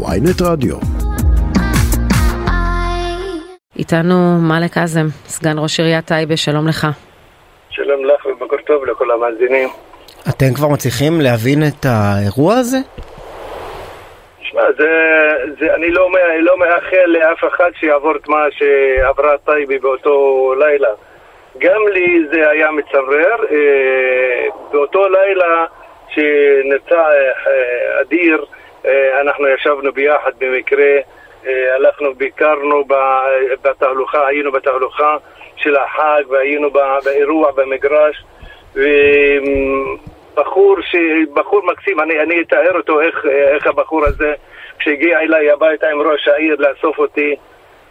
ויינט רדיו. איתנו מאלק אזם, סגן ראש עיריית טייבה, שלום לך. שלום לך ובוקר טוב לכל המאזינים. אתם כבר מצליחים להבין את האירוע הזה? שמע, זה, זה, אני לא, לא מאחל לאף אחד שיעבור את מה שעברה טייבי באותו לילה. גם לי זה היה מצמרר. אה, באותו לילה שנרצח אה, אדיר, אה, אנחנו ישבנו ביחד במקרה, הלכנו, ביקרנו בתהלוכה, היינו בתהלוכה של החג והיינו באירוע במגרש. בחור, ש... בחור מקסים, אני, אני אתאר אותו איך, איך הבחור הזה, כשהגיע אליי הביתה עם ראש העיר לאסוף אותי,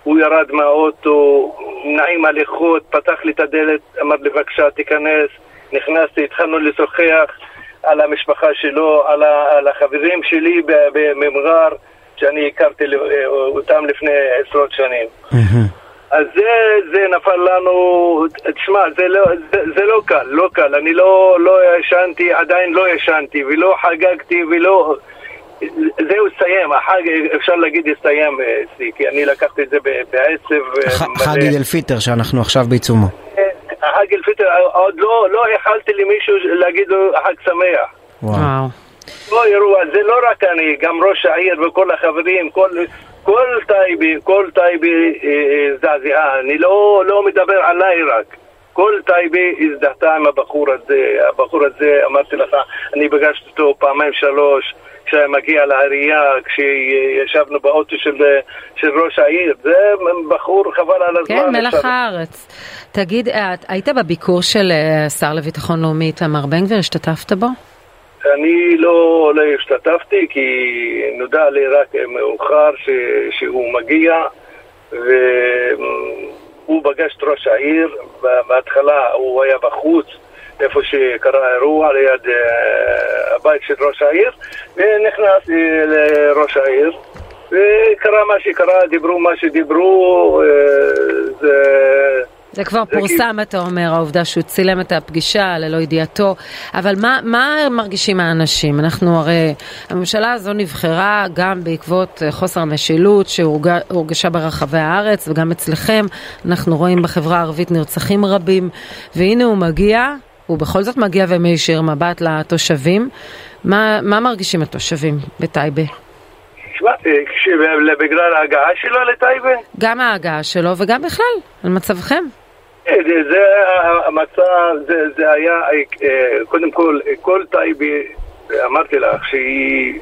הוא ירד מהאוטו, נעים הליכות, פתח לי את הדלת, אמר לי בבקשה תיכנס, נכנסתי, התחלנו לשוחח על המשפחה שלו, על, ה, על החברים שלי בממגר, שאני הכרתי אותם לפני עשרות שנים. אז זה, זה נפל לנו, תשמע, זה לא, זה, זה לא קל, לא קל, אני לא, לא ישנתי, עדיין לא ישנתי ולא חגגתי ולא... זהו, הסתיים, החג, אפשר להגיד, הסתיים אצלי, כי אני לקחתי את זה בעצב חג עיד אל פיטר שאנחנו עכשיו בעיצומו. חג אל פיטר, עוד לא, לא יכלתי למישהו להגיד לו חג שמח. וואו. לא אירוע, זה לא רק אני, גם ראש העיר וכל החברים, כל, כל טייבה, כל טייבה זועזעה. אני לא, לא מדבר עליי רק. כל טייבה הזדהתה עם הבחור הזה. הבחור הזה, אמרתי לך, אני פגשתי אותו פעמיים שלוש. כשהיה מגיע לעירייה, כשישבנו באוטו של, של ראש העיר, זה בחור חבל על הזמן. כן, מלח הארץ. תגיד, היית בביקור של השר לביטחון לאומי איתמר בן גביר, השתתפת בו? אני לא, לא השתתפתי כי נודע לי רק מאוחר ש, שהוא מגיע והוא פגש את ראש העיר, בהתחלה הוא היה בחוץ איפה שקרה האירוע ליד uh, הבית של ראש העיר ונכנסתי לראש העיר וקרה מה שקרה, דיברו מה שדיברו, uh, זה... זה כבר זה פורסם, כי... אתה אומר, העובדה שהוא צילם את הפגישה ללא ידיעתו, אבל מה, מה מרגישים האנשים? אנחנו הרי, הממשלה הזו נבחרה גם בעקבות חוסר המשילות שהורגשה ברחבי הארץ וגם אצלכם, אנחנו רואים בחברה הערבית נרצחים רבים, והנה הוא מגיע, הוא בכל זאת מגיע ומישיר מבט לתושבים. מה, מה מרגישים התושבים בטייבה? בגלל ההגעה שלו לטייבה? גם ההגעה שלו וגם בכלל, על מצבכם. זה, זה המצב, זה, זה היה, קודם כל, כל טייבה, אמרתי לך שהיא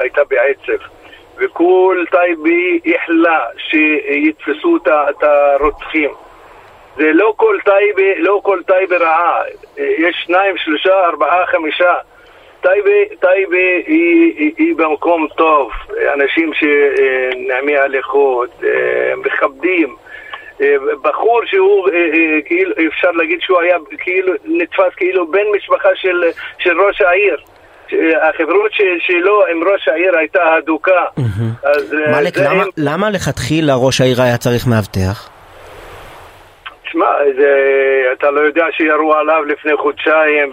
הייתה בעצב, וכל טייבה ייחלה שיתפסו את הרוצחים. זה לא כל טייבה, לא כל טייבה רעה, יש שניים, שלושה, ארבעה, חמישה. טייבה, טייבה היא, היא, היא במקום טוב, אנשים שנעמי הליכות, מכבדים. בחור שהוא, כאילו, אפשר להגיד שהוא היה כאילו, נתפס כאילו בן משפחה של, של ראש העיר. החברות שלו עם ראש העיר הייתה הדוקה. למה, למה לכתחילה ראש העיר היה צריך מאבטח? תשמע, אתה לא יודע שירו עליו לפני חודשיים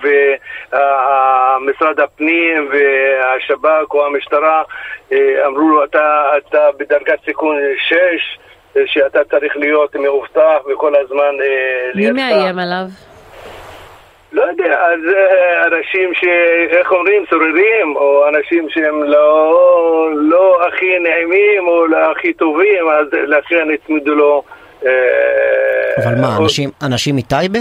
ומשרד הפנים והשב"כ או המשטרה אמרו לו אתה, אתה בדרגת סיכון 6 שאתה צריך להיות מאובטח וכל הזמן מי מאיים עליו? לא יודע, אז אנשים ש... איך אומרים? סוררים, או אנשים שהם לא, לא הכי נעימים או לא הכי טובים, אז לכן הצמידו לו אבל מה, אנשים, אנשים מטייבה?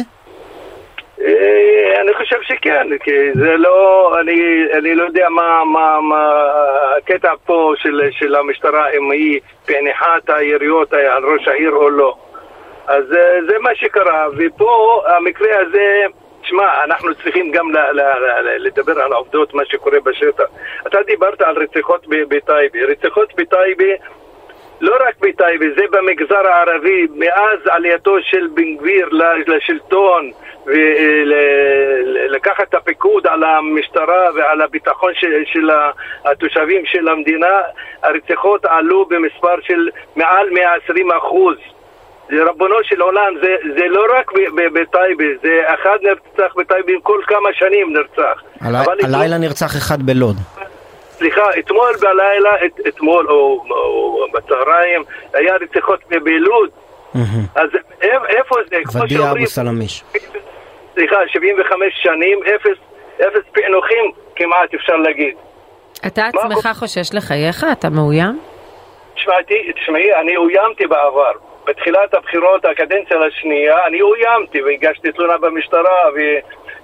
אני חושב שכן, כי זה לא, אני, אני לא יודע מה, מה, מה הקטע פה של, של המשטרה, אם היא פענחה את היריות על ראש העיר או לא. אז זה מה שקרה, ופה המקרה הזה, תשמע, אנחנו צריכים גם ל, ל, ל, לדבר על העובדות, מה שקורה בשטח. אתה דיברת על רציחות בטייבה. רציחות בטייבה לא רק בטייבה, זה במגזר הערבי, מאז עלייתו של בן גביר לשלטון ולקחת את הפיקוד על המשטרה ועל הביטחון של, של התושבים של המדינה, הרציחות עלו במספר של מעל 120 אחוז. רבונו של עולם, זה, זה לא רק בטייבה, זה אחד נרצח בטייבה כל כמה שנים נרצח. הלילה נרצח אחד בלוד. סליחה, אתמול בלילה, את, אתמול או, או בצהריים, היה רציחות בלוד. אז איפה זה? ודיה אבו סלמיש. סליחה, 75 שנים, אפס, אפס פענוחים כמעט אפשר להגיד. אתה עצמך חושש לחייך? אתה מאוים? תשמעי, תשמעי, אני אוימתי בעבר. בתחילת הבחירות, הקדנציה השנייה, אני אוימתי והגשתי תלונה במשטרה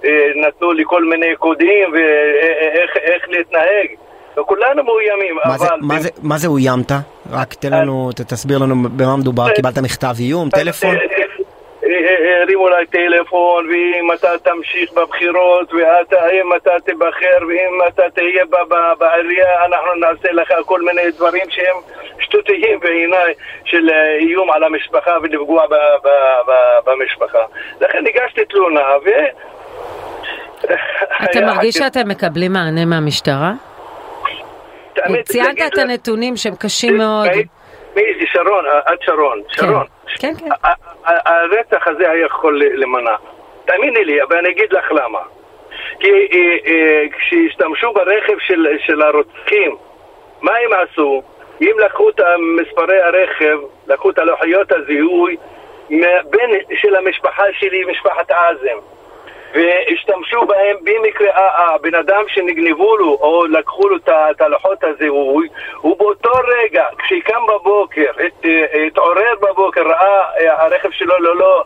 ונתנו לי כל מיני קודים ואיך להתנהג. וכולנו מאוימים, מה אבל... זה, מה, זה, מה זה אוימת? רק תן לנו, תסביר לנו במה מדובר, קיבלת מכתב איום, טלפון? הרימו אליי טלפון, ואם אתה תמשיך בבחירות, ואם אתה תיבחר, ואם אתה תהיה בעירייה, אנחנו נעשה לך כל מיני דברים שהם שטותיים בעיניי, של איום על המשפחה ולפגוע במשפחה. לכן הגשתי תלונה, ו... אתה מרגיש שאתם מקבלים מענה מהמשטרה? ציינת את הנתונים שהם קשים מאוד. מי שרון, עד שרון, כן. שרון. כן, כן. הרצח הזה היה יכול למנע. תאמיני לי, אבל אני אגיד לך למה. כי אה, אה, כשהשתמשו ברכב של, של הרוצחים, מה הם עשו? אם לקחו את מספרי הרכב, לקחו את הלוחיות הזיהוי, בין של המשפחה שלי, משפחת עזם. והשתמשו בהם במקרה, הבן אדם שנגנבו לו או לקחו לו את הלוחות הזיהוי, הוא באותו רגע, כשקם בבוקר, הת, התעורר בבוקר, ראה אה, הרכב שלו ללא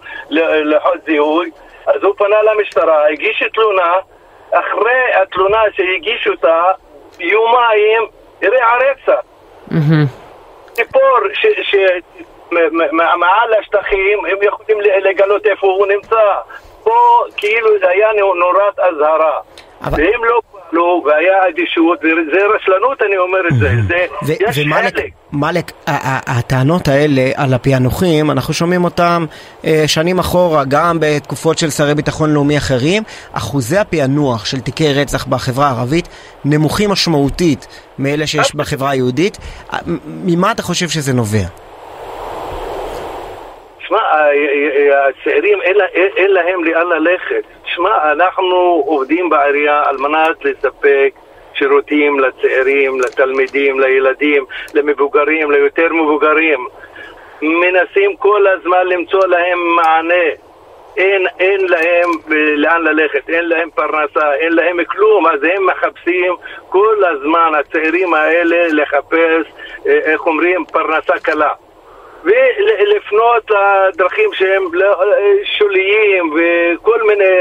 לוחות זיהוי, אז הוא פנה למשטרה, הגיש תלונה, אחרי התלונה שהגיש אותה, יומיים, הראה הרצח. ציפור שמעל השטחים, הם יכולים לגלות איפה הוא נמצא. פה כאילו זה היה נורת אזהרה. אבל... והם לא פעלו, והיה אדישות, וזה רשלנות אני אומר את זה, זה יש חלק. ומלק, הטענות האלה על הפענוחים, אנחנו שומעים אותם אה, שנים אחורה, גם בתקופות של שרי ביטחון לאומי אחרים, אחוזי הפענוח של תיקי רצח בחברה הערבית נמוכים משמעותית מאלה שיש בחברה היהודית. ממה אתה חושב שזה נובע? שמע, הצעירים אין להם לאן ללכת. שמע, אנחנו עובדים בעירייה על מנת לספק שירותים לצעירים, לתלמידים, לילדים, למבוגרים, ליותר מבוגרים. מנסים כל הזמן למצוא להם מענה. אין, אין להם לאן ללכת, אין להם פרנסה, אין להם כלום, אז הם מחפשים כל הזמן, הצעירים האלה, לחפש, אה, איך אומרים, פרנסה קלה. ולפנות לדרכים שהם לא, שוליים וכל מיני,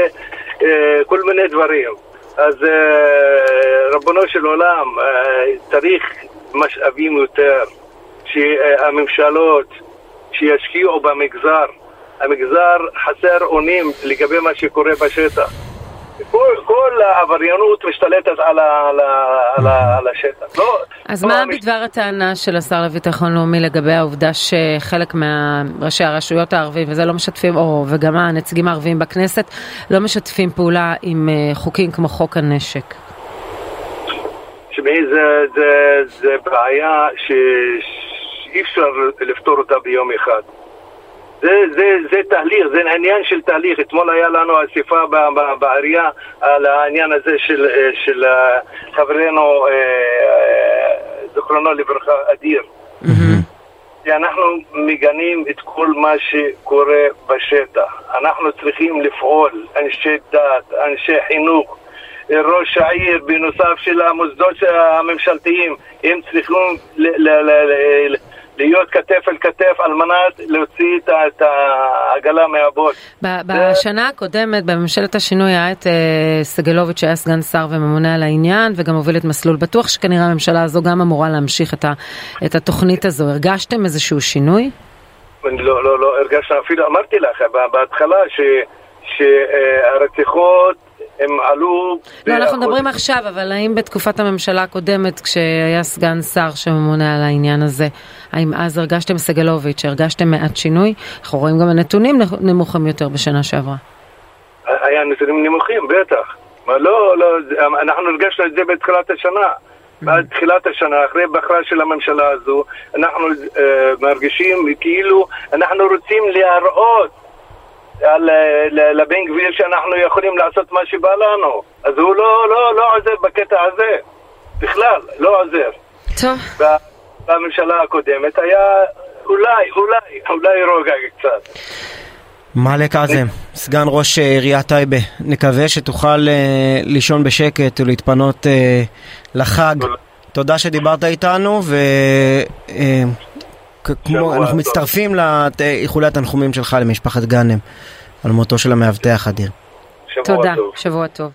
אה, כל מיני דברים. אז אה, רבונו של עולם, אה, צריך משאבים יותר, שהממשלות שישקיעו במגזר, המגזר חסר אונים לגבי מה שקורה בשטח. כל, כל העבריינות משתלטת על, ה, על, ה, על, ה, על השטח. לא, אז לא מה המש... בדבר הטענה של השר לביטחון לאומי לגבי העובדה שחלק מהראשי הרשויות הערבים, וזה לא משתפים, או וגם הנציגים הערבים בכנסת, לא משתפים פעולה עם uh, חוקים כמו חוק הנשק? תשמעי, זה, זה, זה בעיה שאי אפשר לפתור אותה ביום אחד. זה, זה, זה תהליך, זה עניין של תהליך. אתמול היה לנו אסיפה בעירייה על העניין הזה של, של חברנו, אה, אה, זכרונו לברכה, אדיר. אנחנו מגנים את כל מה שקורה בשטח. אנחנו צריכים לפעול, אנשי דת, אנשי חינוך, ראש העיר, בנוסף של המוסדות הממשלתיים, הם צריכים להיות כתף אל כתף על מנת להוציא את העגלה מהבוט. בשנה הקודמת בממשלת השינוי היה את אה, סגלוביץ' שהיה סגן שר וממונה על העניין וגם הוביל את מסלול בטוח שכנראה הממשלה הזו גם אמורה להמשיך את התוכנית הזו. הרגשתם איזשהו שינוי? לא, לא, לא הרגשנו, אפילו אמרתי לך בהתחלה שהרציחות הם עלו... לא, אנחנו מדברים עכשיו, אבל האם בתקופת הממשלה הקודמת, כשהיה סגן שר שממונה על העניין הזה, האם אז הרגשתם סגלוביץ', הרגשתם מעט שינוי? אנחנו רואים גם הנתונים נמוכים יותר בשנה שעברה. היה נתונים נמוכים, בטח. לא, לא, אנחנו הרגשנו את זה בתחילת השנה. בעד תחילת השנה, אחרי בחרה של הממשלה הזו, אנחנו uh, מרגישים כאילו אנחנו רוצים להראות לבן גביר שאנחנו יכולים לעשות מה שבא לנו. אז הוא לא, לא, לא עוזב בקטע הזה. בכלל, לא עוזר. טוב. בממשלה הקודמת היה אולי, אולי, אולי רוגע קצת. מאלק עזם, סגן ראש עיריית טייבה, נקווה שתוכל אה, לישון בשקט ולהתפנות אה, לחג. תודה שדיברת איתנו, ואנחנו מצטרפים לאיחולי התנחומים שלך למשפחת גאנם על מותו של המאבטח אדיר. תודה, שבוע טוב.